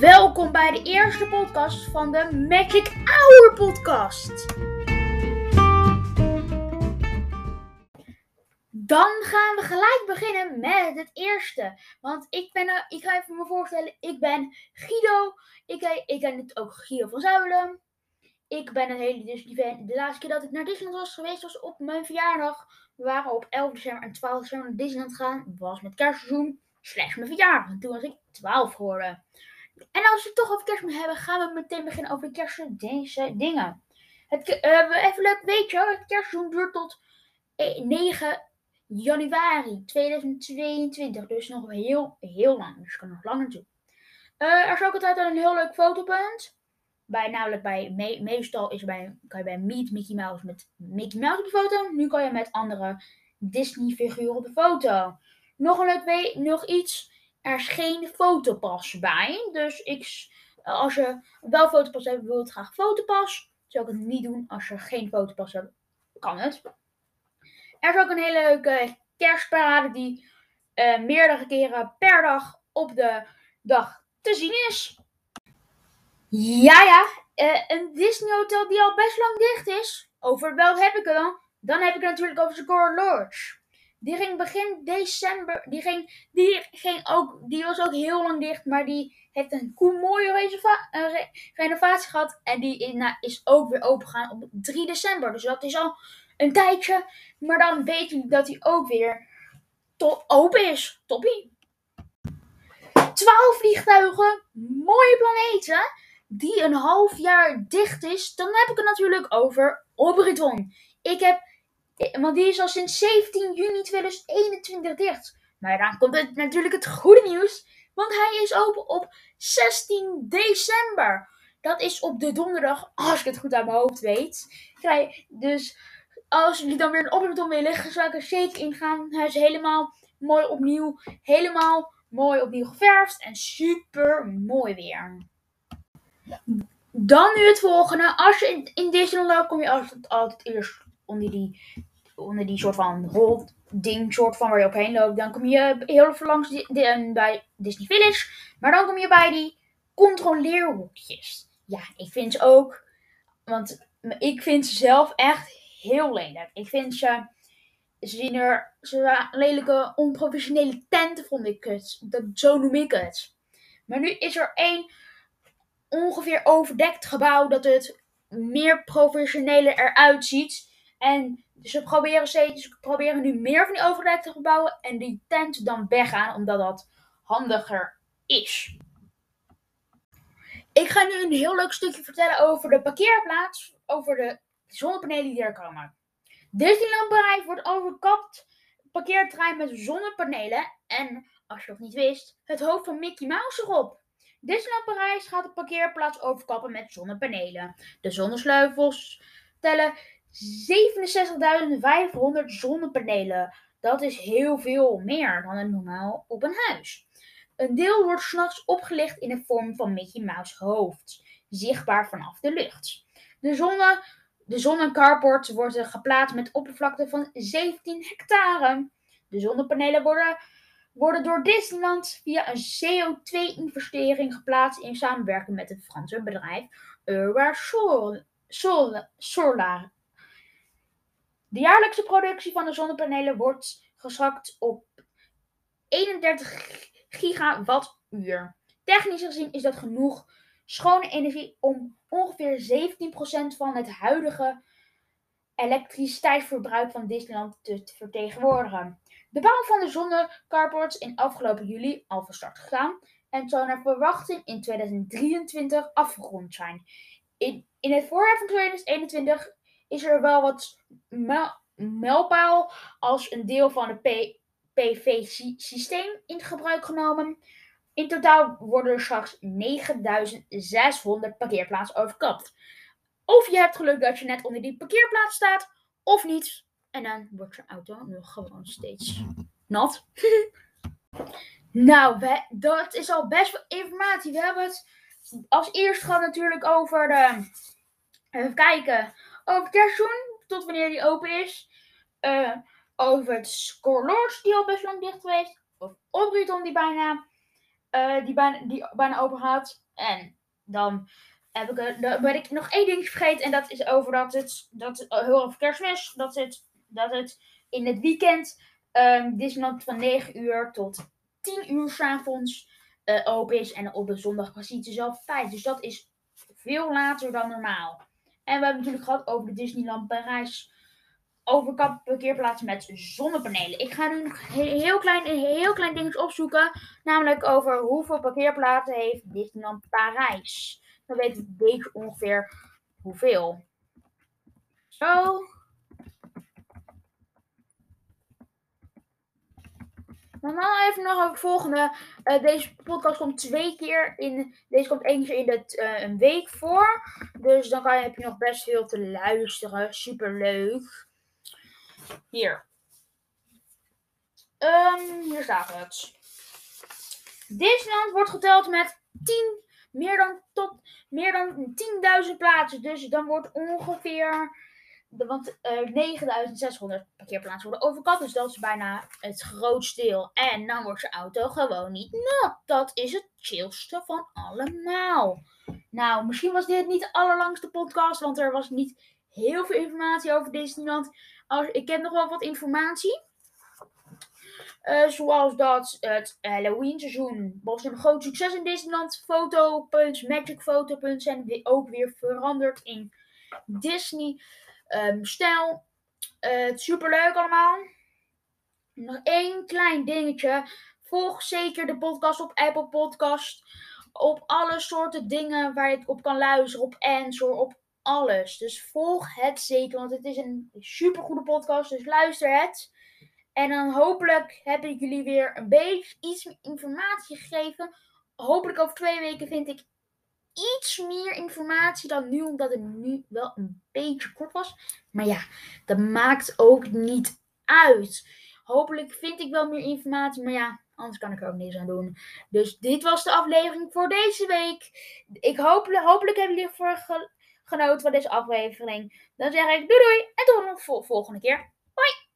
Welkom bij de eerste podcast van de Magic Hour podcast. Dan gaan we gelijk beginnen met het eerste. Want ik ben, eh, ik ga even me voorstellen, ik ben Guido. Ik, eh, ik ben ook Guido van Zuilen. Ik ben een hele Disney fan. De laatste keer dat ik naar Disneyland was geweest was op mijn verjaardag. We waren op 11 december en 12 december naar Disneyland gegaan. Was met kerstseizoen. Slechts mijn verjaardag. En toen was ik 12 geworden. En als we het toch over kerstmis hebben, gaan we meteen beginnen over de deze dingen. Het, uh, even leuk weet je, het kerstseizoen duurt tot 9 eh, januari 2022. Dus nog heel, heel lang. Dus kan nog langer toe. Uh, er is ook altijd een heel leuk fotopunt. Bij, namelijk bij, meestal is bij, kan je bij Meet Mickey Mouse met Mickey Mouse op de foto. Nu kan je met andere Disney figuren op de foto. Nog een leuk nog iets. Er is geen fotopas bij. Dus ik, als je wel fotopas hebt, wil het graag fotopas. Zou ik het niet doen als je geen fotopas hebt. Kan het. Er is ook een hele leuke kerstparade die uh, meerdere keren per dag op de dag te zien is. Ja, ja. Uh, een Disney hotel die al best lang dicht is. Over welk heb ik het dan? Dan heb ik het natuurlijk over Score Lodge. Die ging begin december. Die, ging, die, ging ook, die was ook heel lang dicht. Maar die heeft een mooie renovatie gehad. En die is, nou, is ook weer open gegaan op 3 december. Dus dat is al een tijdje. Maar dan weet je dat hij ook weer open is. Toppie. 12 vliegtuigen. Mooie planeten. Die een half jaar dicht is. Dan heb ik het natuurlijk over Obriton. Ik heb eh, want die is al sinds 17 juni 2021 dicht. Maar dan komt het natuurlijk het goede nieuws. Want hij is open op 16 december. Dat is op de donderdag, als ik het goed aan mijn hoofd weet. Dus als jullie dan weer een opmerking willen, zou ik er zeker in gaan. Hij is helemaal mooi opnieuw. Helemaal mooi opnieuw geverfd. En super mooi weer. Dan nu het volgende. Als je in, in Disneyland loopt, kom je altijd eerst onder die onder die soort van holding soort van waar je opheen loopt. Dan kom je heel langs bij Disney Village. Maar dan kom je bij die controleerhoekjes. Ja, ik vind ze ook. Want ik vind ze zelf echt heel lelijk. Ik vind ze. Ze zien er. Ze lelijke, onprofessionele tenten, vond ik het. Dat, zo noem ik het. Maar nu is er één ongeveer overdekt gebouw dat het meer professioneler eruit ziet. En dus we proberen steeds, we proberen nu meer van die overdekte te bouwen en die tent dan weggaan, omdat dat handiger is. Ik ga nu een heel leuk stukje vertellen over de parkeerplaats, over de zonnepanelen die er komen. Disneyland Parijs wordt overkapt parkeerterrein met zonnepanelen en, als je nog niet wist, het hoofd van Mickey Mouse erop. Disneyland Parijs gaat de parkeerplaats overkappen met zonnepanelen. De zonnesleuvels tellen 67.500 zonnepanelen. Dat is heel veel meer dan een normaal op een huis. Een deel wordt s'nachts opgelicht in de vorm van Mickey Mouse hoofd, zichtbaar vanaf de lucht. De, zonne, de zonnecarport worden geplaatst met oppervlakte van 17 hectare. De zonnepanelen worden, worden door Disneyland via een CO2-investering geplaatst in samenwerking met het Franse bedrijf Eura Solar. De jaarlijkse productie van de zonnepanelen wordt geschat op 31 gigawattuur. Technisch gezien is dat genoeg schone energie om ongeveer 17% van het huidige elektriciteitsverbruik van Disneyland te vertegenwoordigen. De bouw van de zonnecarports in afgelopen juli al van start gegaan en zou naar verwachting in 2023 afgerond zijn. In, in het voorjaar van 2021 is er wel wat mijlpaal als een deel van het PV-systeem in gebruik genomen. In totaal worden er straks 9600 parkeerplaatsen overkapt. Of je hebt geluk dat je net onder die parkeerplaats staat, of niet. En dan wordt je auto nog gewoon steeds nat. nou, dat is al best veel informatie. We hebben het als eerst gehad natuurlijk over de. Even kijken over Terzoen, tot wanneer die open is. Uh, over het Score die al best lang dicht geweest. Of Obriton die bijna, uh, die bijna, die bijna open gaat. En dan heb ik, eh, dan ben ik nog één ding vergeten. En dat is over dat het, dat het eh, heel over kerstmis, dat het, dat het in het weekend um, Disneyland van 9 uur tot 10 uur s'avonds uh, open is. En op de zondag precies dezelfde tijd. Dus dat is veel later dan normaal. En we hebben natuurlijk gehad over de Disneyland Parijs overkap parkeerplaats met zonnepanelen. Ik ga nu heel klein, heel klein dingetje opzoeken. Namelijk over hoeveel parkeerplaatsen heeft Disneyland Parijs. Dan weet ik een ongeveer hoeveel. Zo. Dan even nog het volgende. Uh, deze podcast komt twee keer in. Deze komt één keer in de, uh, een week voor. Dus dan heb je nog best veel te luisteren. Super leuk. Hier. Um, hier staat het. Disneyland wordt geteld met 10, meer dan, tot, meer dan 10.000 plaatsen. Dus dan wordt ongeveer want eh, 9600 parkeerplaatsen worden overkapt. Dus dat is bijna het grootste deel. En dan wordt je auto gewoon niet nat. Dat is het chillste van allemaal. Nou, misschien was dit niet de allerlangste podcast. Want er was niet heel veel informatie over Disneyland. Als, ik heb nog wel wat informatie. Uh, zoals dat het Halloween seizoen was een groot succes in Disneyland. Fotopunts, Magic zijn ook weer veranderd in Disney um. Uh, super leuk allemaal. Nog één klein dingetje. Volg zeker de podcast op Apple Podcast. Op alle soorten dingen waar je het op kan luisteren. Op Answer, op alles. Dus volg het zeker, want het is een super goede podcast. Dus luister het. En dan hopelijk heb ik jullie weer een beetje iets informatie gegeven. Hopelijk over twee weken vind ik iets meer informatie dan nu, omdat het nu wel een beetje kort was. Maar ja, dat maakt ook niet uit. Hopelijk vind ik wel meer informatie, maar ja, anders kan ik er ook niks aan doen. Dus dit was de aflevering voor deze week. Ik hoop, hopelijk hebben jullie genoten van deze aflevering. Dan zeg ik doei doei en tot de volgende keer. Bye!